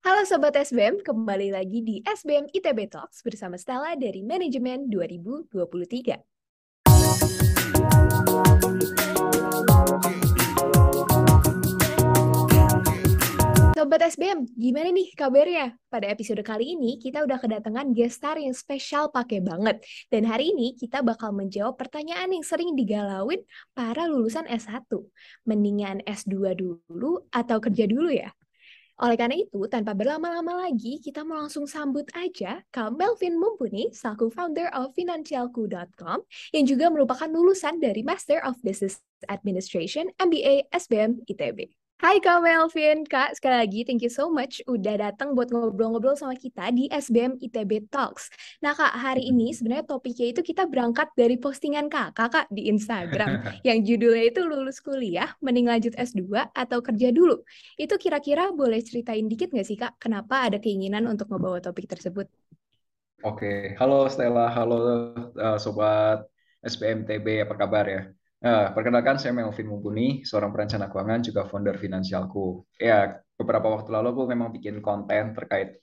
Halo Sobat SBM, kembali lagi di SBM ITB Talks bersama Stella dari Manajemen 2023. Sobat SBM, gimana nih kabarnya? Pada episode kali ini, kita udah kedatangan guest star yang spesial pakai banget. Dan hari ini, kita bakal menjawab pertanyaan yang sering digalauin para lulusan S1. Mendingan S2 dulu atau kerja dulu ya? Oleh karena itu, tanpa berlama-lama lagi, kita mau langsung sambut aja Kak Melvin Mumpuni, selaku founder of Financialku.com, yang juga merupakan lulusan dari Master of Business Administration MBA SBM ITB. Hai Kak Melvin, Kak sekali lagi thank you so much udah datang buat ngobrol-ngobrol sama kita di SBM ITB Talks. Nah Kak, hari ini sebenarnya topiknya itu kita berangkat dari postingan Kakak Kak di Instagram yang judulnya itu lulus kuliah, mending lanjut S2 atau kerja dulu. Itu kira-kira boleh ceritain dikit nggak sih Kak, kenapa ada keinginan untuk membawa topik tersebut? Oke, halo Stella, halo uh, Sobat SBM TB, apa kabar ya? Nah, perkenalkan saya Melvin Mumpuni, seorang perencana keuangan juga founder Finansialku. Ya, beberapa waktu lalu aku memang bikin konten terkait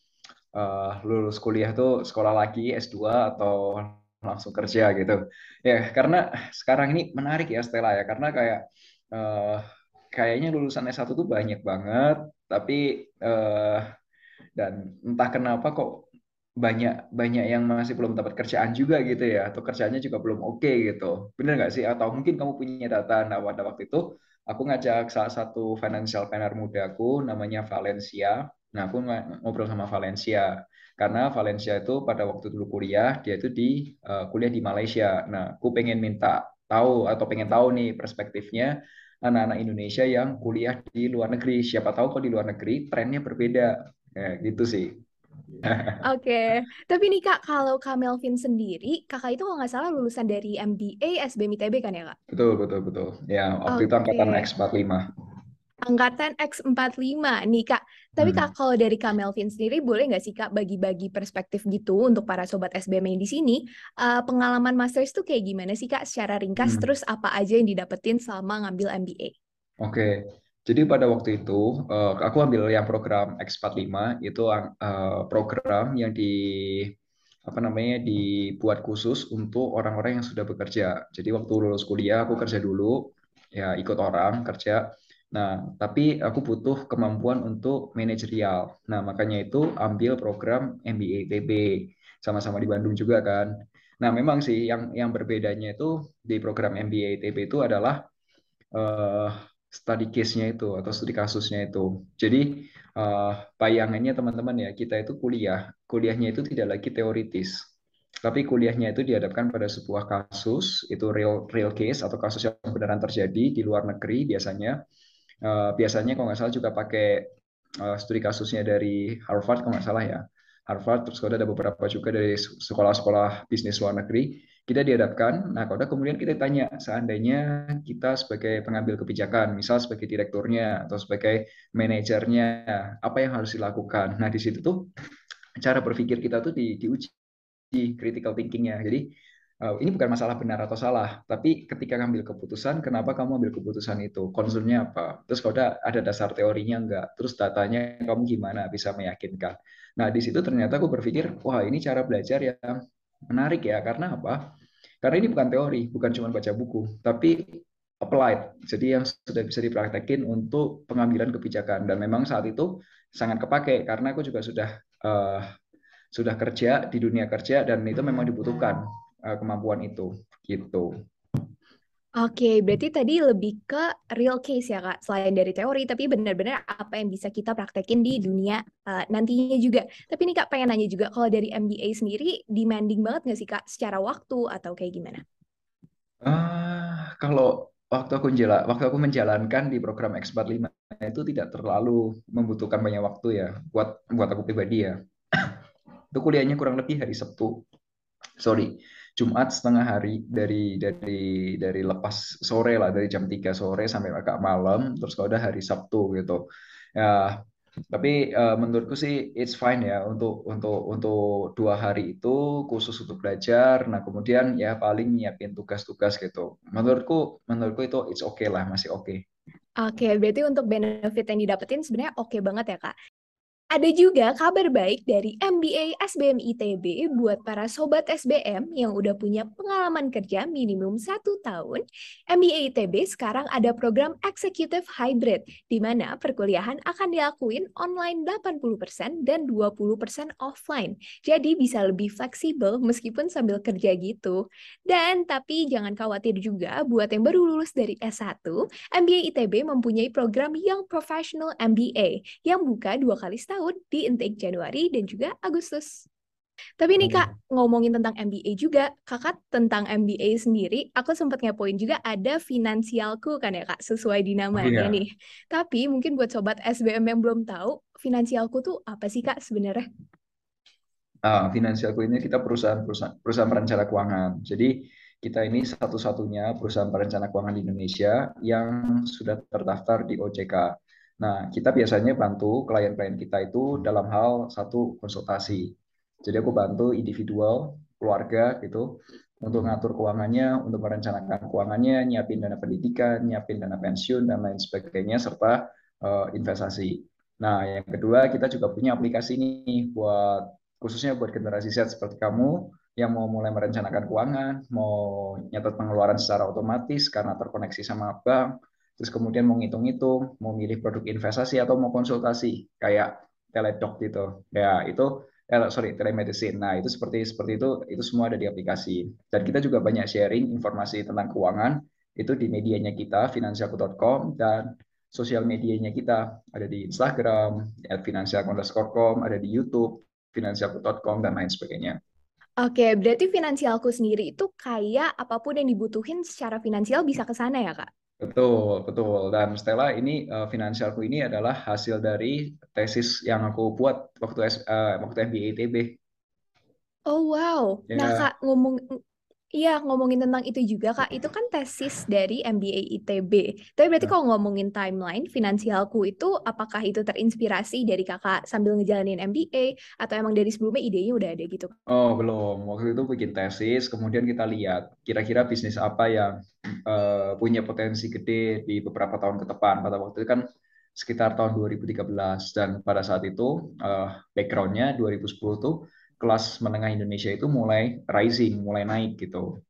uh, lulus kuliah tuh sekolah lagi S2 atau langsung kerja gitu. Ya, karena sekarang ini menarik ya Stella ya, karena kayak uh, kayaknya lulusan S1 tuh banyak banget, tapi uh, dan entah kenapa kok banyak banyak yang masih belum dapat kerjaan juga gitu ya atau kerjanya juga belum oke okay, gitu. Bener nggak sih? Atau mungkin kamu punya data? Nah pada waktu itu aku ngajak salah satu financial planner muda aku namanya Valencia. Nah aku ngobrol sama Valencia. Karena Valencia itu pada waktu dulu kuliah dia itu di uh, kuliah di Malaysia. Nah aku pengen minta tahu atau pengen tahu nih perspektifnya anak-anak Indonesia yang kuliah di luar negeri. Siapa tahu kok di luar negeri trennya berbeda. Ya, gitu sih Oke, tapi nih Kak, kalau Kak Melvin sendiri, Kakak itu kalau nggak salah lulusan dari MBA SBM ITB kan ya Kak? Betul, betul, betul. Ya, waktu itu angkatan X45. Angkatan X45 nih Kak. Tapi Kak, hmm. kalau dari Kak Melvin sendiri, boleh nggak sih Kak bagi-bagi perspektif gitu untuk para sobat SBM yang di sini? Uh, pengalaman Masters itu kayak gimana sih Kak secara ringkas? Hmm. Terus apa aja yang didapetin selama ngambil MBA? Oke, jadi pada waktu itu uh, aku ambil yang program X45 itu uh, program yang di apa namanya dibuat khusus untuk orang-orang yang sudah bekerja. Jadi waktu lulus kuliah aku kerja dulu, ya ikut orang kerja. Nah, tapi aku butuh kemampuan untuk manajerial. Nah, makanya itu ambil program MBA TB. Sama-sama di Bandung juga kan. Nah, memang sih yang yang berbedanya itu di program MBA TB itu adalah uh, study case-nya itu atau studi kasusnya itu. Jadi uh, bayangannya teman-teman ya kita itu kuliah, kuliahnya itu tidak lagi teoritis, tapi kuliahnya itu dihadapkan pada sebuah kasus itu real real case atau kasus yang beneran terjadi di luar negeri biasanya. Uh, biasanya kalau nggak salah juga pakai uh, studi kasusnya dari Harvard kalau nggak salah ya. Harvard terus ada beberapa juga dari sekolah-sekolah bisnis luar negeri kita dihadapkan. Nah, kalau kemudian kita tanya, seandainya kita sebagai pengambil kebijakan, misal sebagai direkturnya atau sebagai manajernya, apa yang harus dilakukan? Nah, di situ tuh cara berpikir kita tuh di, diuji critical thinkingnya. Jadi uh, ini bukan masalah benar atau salah, tapi ketika ngambil keputusan, kenapa kamu ambil keputusan itu? Concernnya apa? Terus kalau ada, ada dasar teorinya enggak? Terus datanya kamu gimana bisa meyakinkan? Nah, di situ ternyata aku berpikir, wah ini cara belajar yang menarik ya karena apa? Karena ini bukan teori, bukan cuma baca buku, tapi applied. Jadi yang sudah bisa dipraktekin untuk pengambilan kebijakan dan memang saat itu sangat kepake karena aku juga sudah uh, sudah kerja di dunia kerja dan itu memang dibutuhkan uh, kemampuan itu gitu. Oke, berarti tadi lebih ke real case ya Kak, selain dari teori, tapi benar-benar apa yang bisa kita praktekin di dunia uh, nantinya juga. Tapi ini Kak pengen nanya juga, kalau dari MBA sendiri demanding banget nggak sih Kak, secara waktu atau kayak gimana? Uh, kalau waktu aku menjalan, waktu aku menjalankan di program X45 itu tidak terlalu membutuhkan banyak waktu ya, buat buat aku pribadi ya. itu kuliahnya kurang lebih hari Sabtu, sorry, Jumat setengah hari dari dari dari lepas sore lah dari jam 3 sore sampai agak malam terus kalau udah hari Sabtu gitu ya tapi uh, menurutku sih it's fine ya untuk untuk untuk dua hari itu khusus untuk belajar nah kemudian ya paling nyiapin tugas-tugas gitu menurutku menurutku itu it's okay lah masih oke okay. Oke, berarti untuk benefit yang didapetin sebenarnya oke okay banget ya, Kak. Ada juga kabar baik dari MBA SBM ITB buat para sobat SBM yang udah punya pengalaman kerja minimum satu tahun. MBA ITB sekarang ada program Executive Hybrid, di mana perkuliahan akan dilakuin online 80% dan 20% offline. Jadi bisa lebih fleksibel meskipun sambil kerja gitu. Dan tapi jangan khawatir juga buat yang baru lulus dari S1, MBA ITB mempunyai program Young Professional MBA yang buka dua kali setahun tahun di intake Januari dan juga Agustus. Tapi nih Kak, ngomongin tentang MBA juga, Kakak tentang MBA sendiri, aku sempat ngepoin juga ada finansialku kan ya Kak, sesuai di namanya iya. nih. Tapi mungkin buat sobat SBM yang belum tahu, finansialku tuh apa sih Kak sebenarnya? Ah, finansialku ini kita perusahaan perusahaan perusahaan perencana keuangan. Jadi kita ini satu-satunya perusahaan perencana keuangan di Indonesia yang sudah terdaftar di OJK. Nah, kita biasanya bantu klien-klien kita itu dalam hal satu konsultasi. Jadi aku bantu individual, keluarga gitu, untuk ngatur keuangannya, untuk merencanakan keuangannya, nyiapin dana pendidikan, nyiapin dana pensiun, dan lain sebagainya, serta uh, investasi. Nah, yang kedua, kita juga punya aplikasi ini buat khususnya buat generasi Z seperti kamu yang mau mulai merencanakan keuangan, mau nyatat pengeluaran secara otomatis karena terkoneksi sama bank, terus kemudian mau ngitung-ngitung, mau milih produk investasi atau mau konsultasi kayak teledoc gitu. Ya, itu eh, sorry, telemedicine. Nah, itu seperti seperti itu itu semua ada di aplikasi. Dan kita juga banyak sharing informasi tentang keuangan itu di medianya kita finansialku.com dan sosial medianya kita ada di Instagram @finansialku_com, ada di YouTube finansialku.com dan lain sebagainya. Oke, berarti finansialku sendiri itu kayak apa pun yang dibutuhin secara finansial bisa ke sana ya, Kak? Betul, betul. Dan Stella, ini uh, finansialku ini adalah hasil dari tesis yang aku buat waktu uh, waktu MBA ITB. Oh wow. Ya. Nah kak ngomong Iya, ngomongin tentang itu juga, Kak. Itu kan tesis dari MBA ITB. Tapi berarti nah. kalau ngomongin timeline, finansialku itu apakah itu terinspirasi dari Kakak sambil ngejalanin MBA atau emang dari sebelumnya idenya udah ada gitu? Oh, belum. Waktu itu bikin tesis, kemudian kita lihat kira-kira bisnis apa yang uh, punya potensi gede di beberapa tahun ke depan. Pada waktu itu kan sekitar tahun 2013 dan pada saat itu uh, backgroundnya 2010 tuh kelas menengah Indonesia itu mulai rising, mulai naik gitu.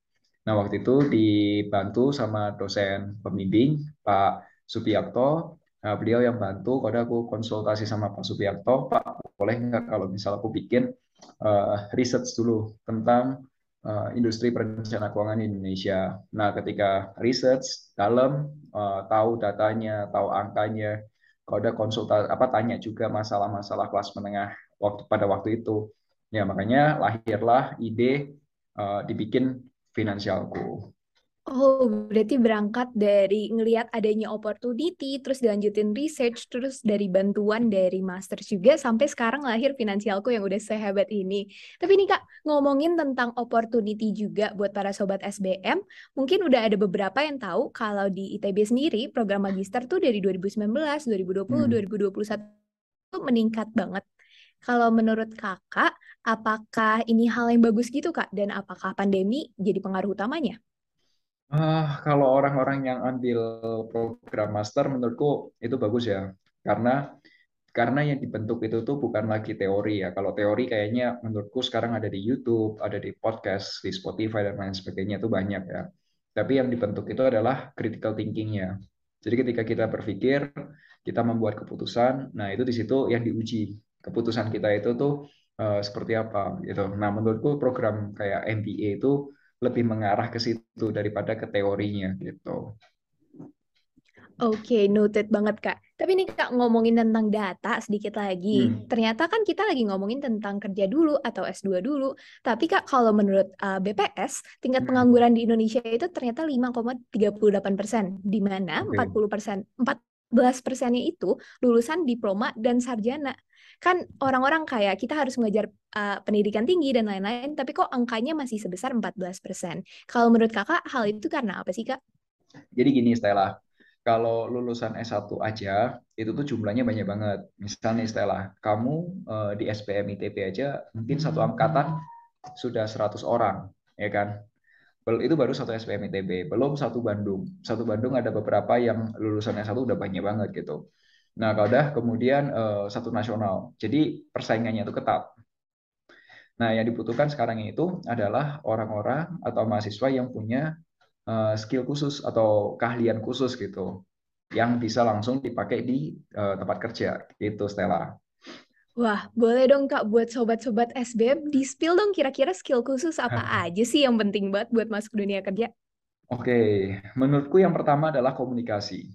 Nah, waktu itu dibantu sama dosen pembimbing Pak Supiakto. Nah, beliau yang bantu, kalau aku konsultasi sama Pak Supiakto, Pak boleh nggak kalau misal aku bikin uh, research dulu tentang uh, industri perencana keuangan di Indonesia. Nah, ketika research dalam, uh, tahu datanya, tahu angkanya, ada konsultasi apa tanya juga masalah-masalah kelas menengah waktu pada waktu itu Ya, makanya lahirlah ide uh, dibikin finansialku. Oh, berarti berangkat dari ngelihat adanya opportunity, terus dilanjutin research, terus dari bantuan dari master juga, sampai sekarang lahir finansialku yang udah sehebat ini. Tapi nih Kak, ngomongin tentang opportunity juga buat para sobat SBM, mungkin udah ada beberapa yang tahu kalau di ITB sendiri, program magister tuh dari 2019, 2020, hmm. 2021 tuh meningkat banget. Kalau menurut kakak, apakah ini hal yang bagus gitu kak? Dan apakah pandemi jadi pengaruh utamanya? Uh, kalau orang-orang yang ambil program master, menurutku itu bagus ya, karena karena yang dibentuk itu tuh bukan lagi teori ya. Kalau teori kayaknya menurutku sekarang ada di YouTube, ada di podcast, di Spotify dan lain sebagainya itu banyak ya. Tapi yang dibentuk itu adalah critical thinking-nya. Jadi ketika kita berpikir, kita membuat keputusan, nah itu di situ yang diuji keputusan kita itu tuh uh, seperti apa gitu. Nah, menurutku program kayak MBA itu lebih mengarah ke situ daripada ke teorinya gitu. Oke, okay, noted banget Kak. Tapi nih Kak ngomongin tentang data sedikit lagi. Hmm. Ternyata kan kita lagi ngomongin tentang kerja dulu atau S2 dulu. Tapi Kak kalau menurut uh, eh, BPS, tingkat hmm. pengangguran di Indonesia itu ternyata 5,38 persen. Di mana okay. 40 persen, 14 persennya itu lulusan diploma dan sarjana kan orang-orang kayak kita harus mengajar uh, pendidikan tinggi dan lain-lain, tapi kok angkanya masih sebesar 14%. Kalau menurut kakak, hal itu karena apa sih kak? Jadi gini Stella, kalau lulusan S1 aja, itu tuh jumlahnya banyak banget. Misalnya Stella, kamu uh, di SPM ITB aja mungkin satu angkatan sudah 100 orang, ya kan? itu baru satu SPM ITB, belum satu Bandung. Satu Bandung ada beberapa yang lulusan S1 udah banyak banget gitu. Nah, kalau udah kemudian uh, satu nasional. Jadi persaingannya itu ketat. Nah, yang dibutuhkan sekarang itu adalah orang-orang atau mahasiswa yang punya uh, skill khusus atau keahlian khusus gitu, yang bisa langsung dipakai di uh, tempat kerja, gitu Stella. Wah, boleh dong Kak buat sobat-sobat SBM di-spill dong kira-kira skill khusus apa aja sih yang penting banget buat masuk dunia kerja? Oke, menurutku yang pertama adalah komunikasi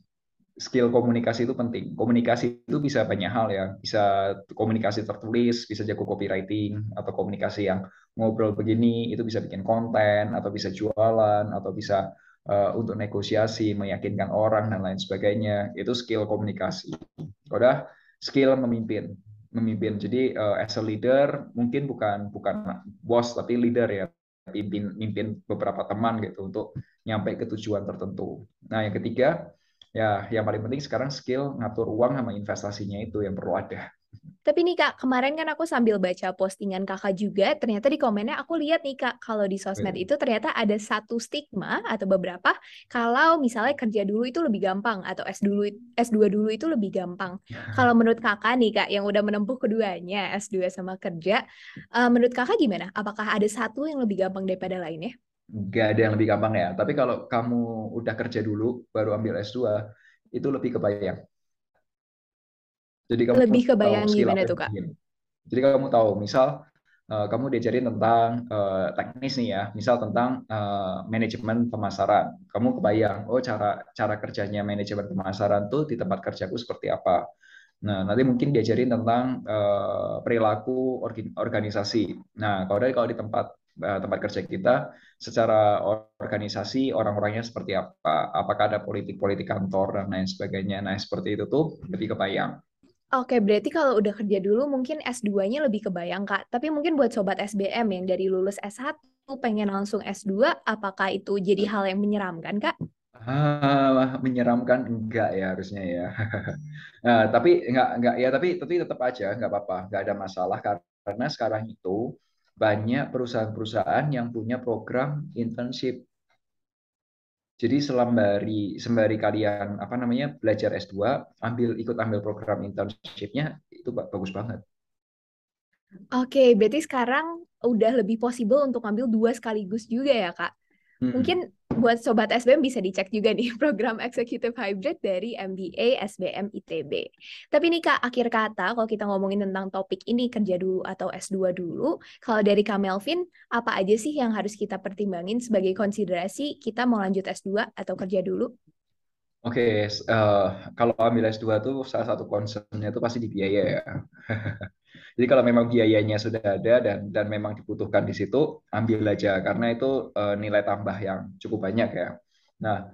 skill komunikasi itu penting. Komunikasi itu bisa banyak hal ya, bisa komunikasi tertulis, bisa jago copywriting, atau komunikasi yang ngobrol begini, itu bisa bikin konten, atau bisa jualan, atau bisa uh, untuk negosiasi, meyakinkan orang, dan lain sebagainya. Itu skill komunikasi. Udah skill memimpin. Memimpin. Jadi uh, as a leader, mungkin bukan bukan bos, tapi leader ya. Pimpin, mimpin beberapa teman gitu untuk nyampe ke tujuan tertentu. Nah, yang ketiga, ya yang paling penting sekarang skill ngatur uang sama investasinya itu yang perlu ada. Tapi nih Kak, kemarin kan aku sambil baca postingan Kakak juga, ternyata di komennya aku lihat nih Kak, kalau di sosmed itu ternyata ada satu stigma atau beberapa, kalau misalnya kerja dulu itu lebih gampang, atau S dulu S2 dulu itu lebih gampang. Kalau menurut Kakak nih Kak, yang udah menempuh keduanya, S2 sama kerja, uh, menurut Kakak gimana? Apakah ada satu yang lebih gampang daripada lainnya? Nggak ada yang lebih gampang ya. Tapi kalau kamu udah kerja dulu, baru ambil S2, itu lebih kebayang. Jadi kamu lebih kebayang gimana tuh, Kak? Jadi kamu tahu, misal uh, kamu diajarin tentang uh, teknis nih ya, misal tentang uh, manajemen pemasaran. Kamu kebayang, oh cara cara kerjanya manajemen pemasaran tuh di tempat kerjaku seperti apa. Nah, nanti mungkin diajarin tentang uh, perilaku organisasi. Nah, kalau dari kalau di tempat tempat kerja kita secara organisasi orang-orangnya seperti apa apakah ada politik-politik kantor dan lain sebagainya nah seperti itu tuh lebih kebayang Oke, berarti kalau udah kerja dulu mungkin S2-nya lebih kebayang, Kak. Tapi mungkin buat sobat SBM yang dari lulus S1 pengen langsung S2, apakah itu jadi hal yang menyeramkan, Kak? Ah, menyeramkan enggak ya harusnya ya. nah, tapi enggak enggak ya tapi tapi tetap aja enggak apa-apa, enggak ada masalah karena sekarang itu banyak perusahaan-perusahaan yang punya program internship. Jadi sembari sembari kalian apa namanya belajar S2, ambil ikut ambil program internshipnya itu bagus banget. Oke, berarti sekarang udah lebih possible untuk ambil dua sekaligus juga ya, Kak? Mungkin buat sobat SBM bisa dicek juga nih program Executive Hybrid dari MBA SBM ITB. Tapi nih Kak, akhir kata kalau kita ngomongin tentang topik ini kerja dulu atau S2 dulu, kalau dari Kak Melvin, apa aja sih yang harus kita pertimbangin sebagai konsiderasi kita mau lanjut S2 atau kerja dulu? Oke, okay, uh, eh, kalau ambil S2 tuh salah satu concernnya itu pasti di biaya ya. Jadi kalau memang biayanya sudah ada dan dan memang dibutuhkan di situ, ambil aja karena itu uh, nilai tambah yang cukup banyak ya. Nah,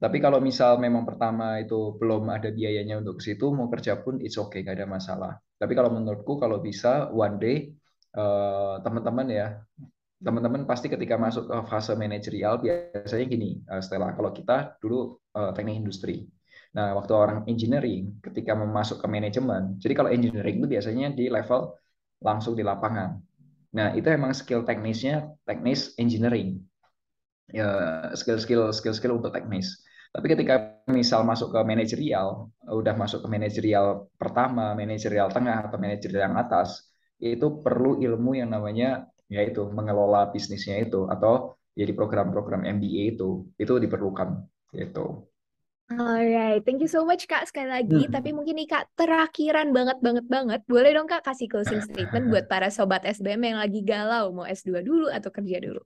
tapi kalau misal memang pertama itu belum ada biayanya untuk ke situ, mau kerja pun it's okay, gak ada masalah. Tapi kalau menurutku kalau bisa one day uh, teman-teman ya, teman-teman pasti ketika masuk ke fase manajerial biasanya gini, uh, Stella, kalau kita dulu uh, teknik industri Nah, waktu orang engineering, ketika memasuk ke manajemen, jadi kalau engineering itu biasanya di level langsung di lapangan. Nah, itu emang skill teknisnya teknis engineering. Ya, skill-skill skill-skill untuk teknis. Tapi ketika misal masuk ke manajerial, udah masuk ke manajerial pertama, manajerial tengah atau manajerial yang atas, itu perlu ilmu yang namanya yaitu mengelola bisnisnya itu atau jadi program-program MBA itu itu diperlukan gitu. Alright, thank you so much Kak sekali lagi. Hmm. Tapi mungkin nih Kak terakhiran banget banget banget. Boleh dong Kak kasih closing statement buat para sobat SBM yang lagi galau mau S2 dulu atau kerja dulu.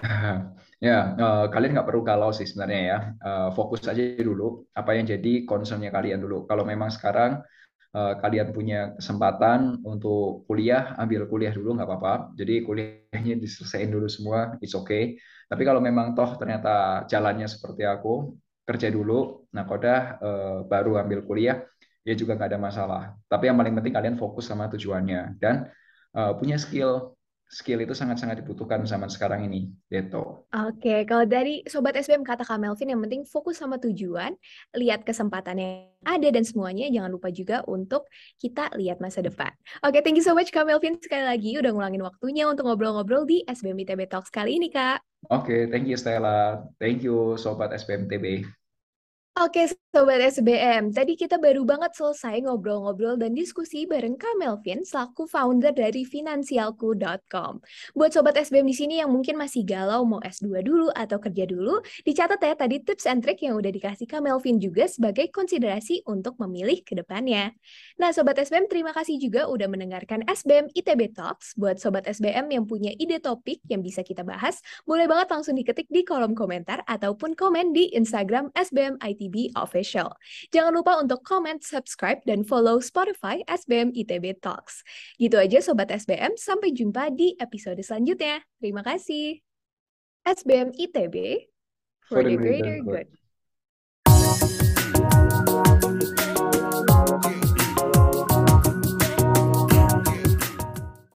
Ya, uh, kalian nggak perlu galau sih sebenarnya ya. Uh, fokus aja dulu apa yang jadi concernnya kalian dulu. Kalau memang sekarang uh, kalian punya kesempatan untuk kuliah, ambil kuliah dulu nggak apa-apa. Jadi kuliahnya diselesaikan dulu semua, it's okay. Tapi kalau memang toh ternyata jalannya seperti aku, kerja dulu, nah kodah eh, baru ambil kuliah, ya juga nggak ada masalah. Tapi yang paling penting kalian fokus sama tujuannya dan eh, punya skill. Skill itu sangat-sangat dibutuhkan zaman sekarang ini, gitu. Oke, kalau dari Sobat SBM kata Kak Melvin, yang penting fokus sama tujuan, lihat kesempatan yang ada, dan semuanya jangan lupa juga untuk kita lihat masa depan. Oke, thank you so much Kak Melvin sekali lagi udah ngulangin waktunya untuk ngobrol-ngobrol di SBM ITB Talks kali ini, Kak. Oke, thank you Stella. Thank you Sobat SBM ITB. Oke, Sobat SBM. Tadi kita baru banget selesai ngobrol-ngobrol dan diskusi bareng Kak Melvin, selaku founder dari Finansialku.com. Buat Sobat SBM di sini yang mungkin masih galau mau S2 dulu atau kerja dulu, dicatat ya tadi tips and trick yang udah dikasih Kak Melvin juga sebagai konsiderasi untuk memilih ke depannya. Nah, Sobat SBM, terima kasih juga udah mendengarkan SBM ITB Talks. Buat Sobat SBM yang punya ide topik yang bisa kita bahas, boleh banget langsung diketik di kolom komentar ataupun komen di Instagram SBM ITB ITB Official. Jangan lupa untuk comment, subscribe, dan follow Spotify SBM ITB Talks. Gitu aja Sobat SBM, sampai jumpa di episode selanjutnya. Terima kasih. SBM ITB for, for the greater good. good.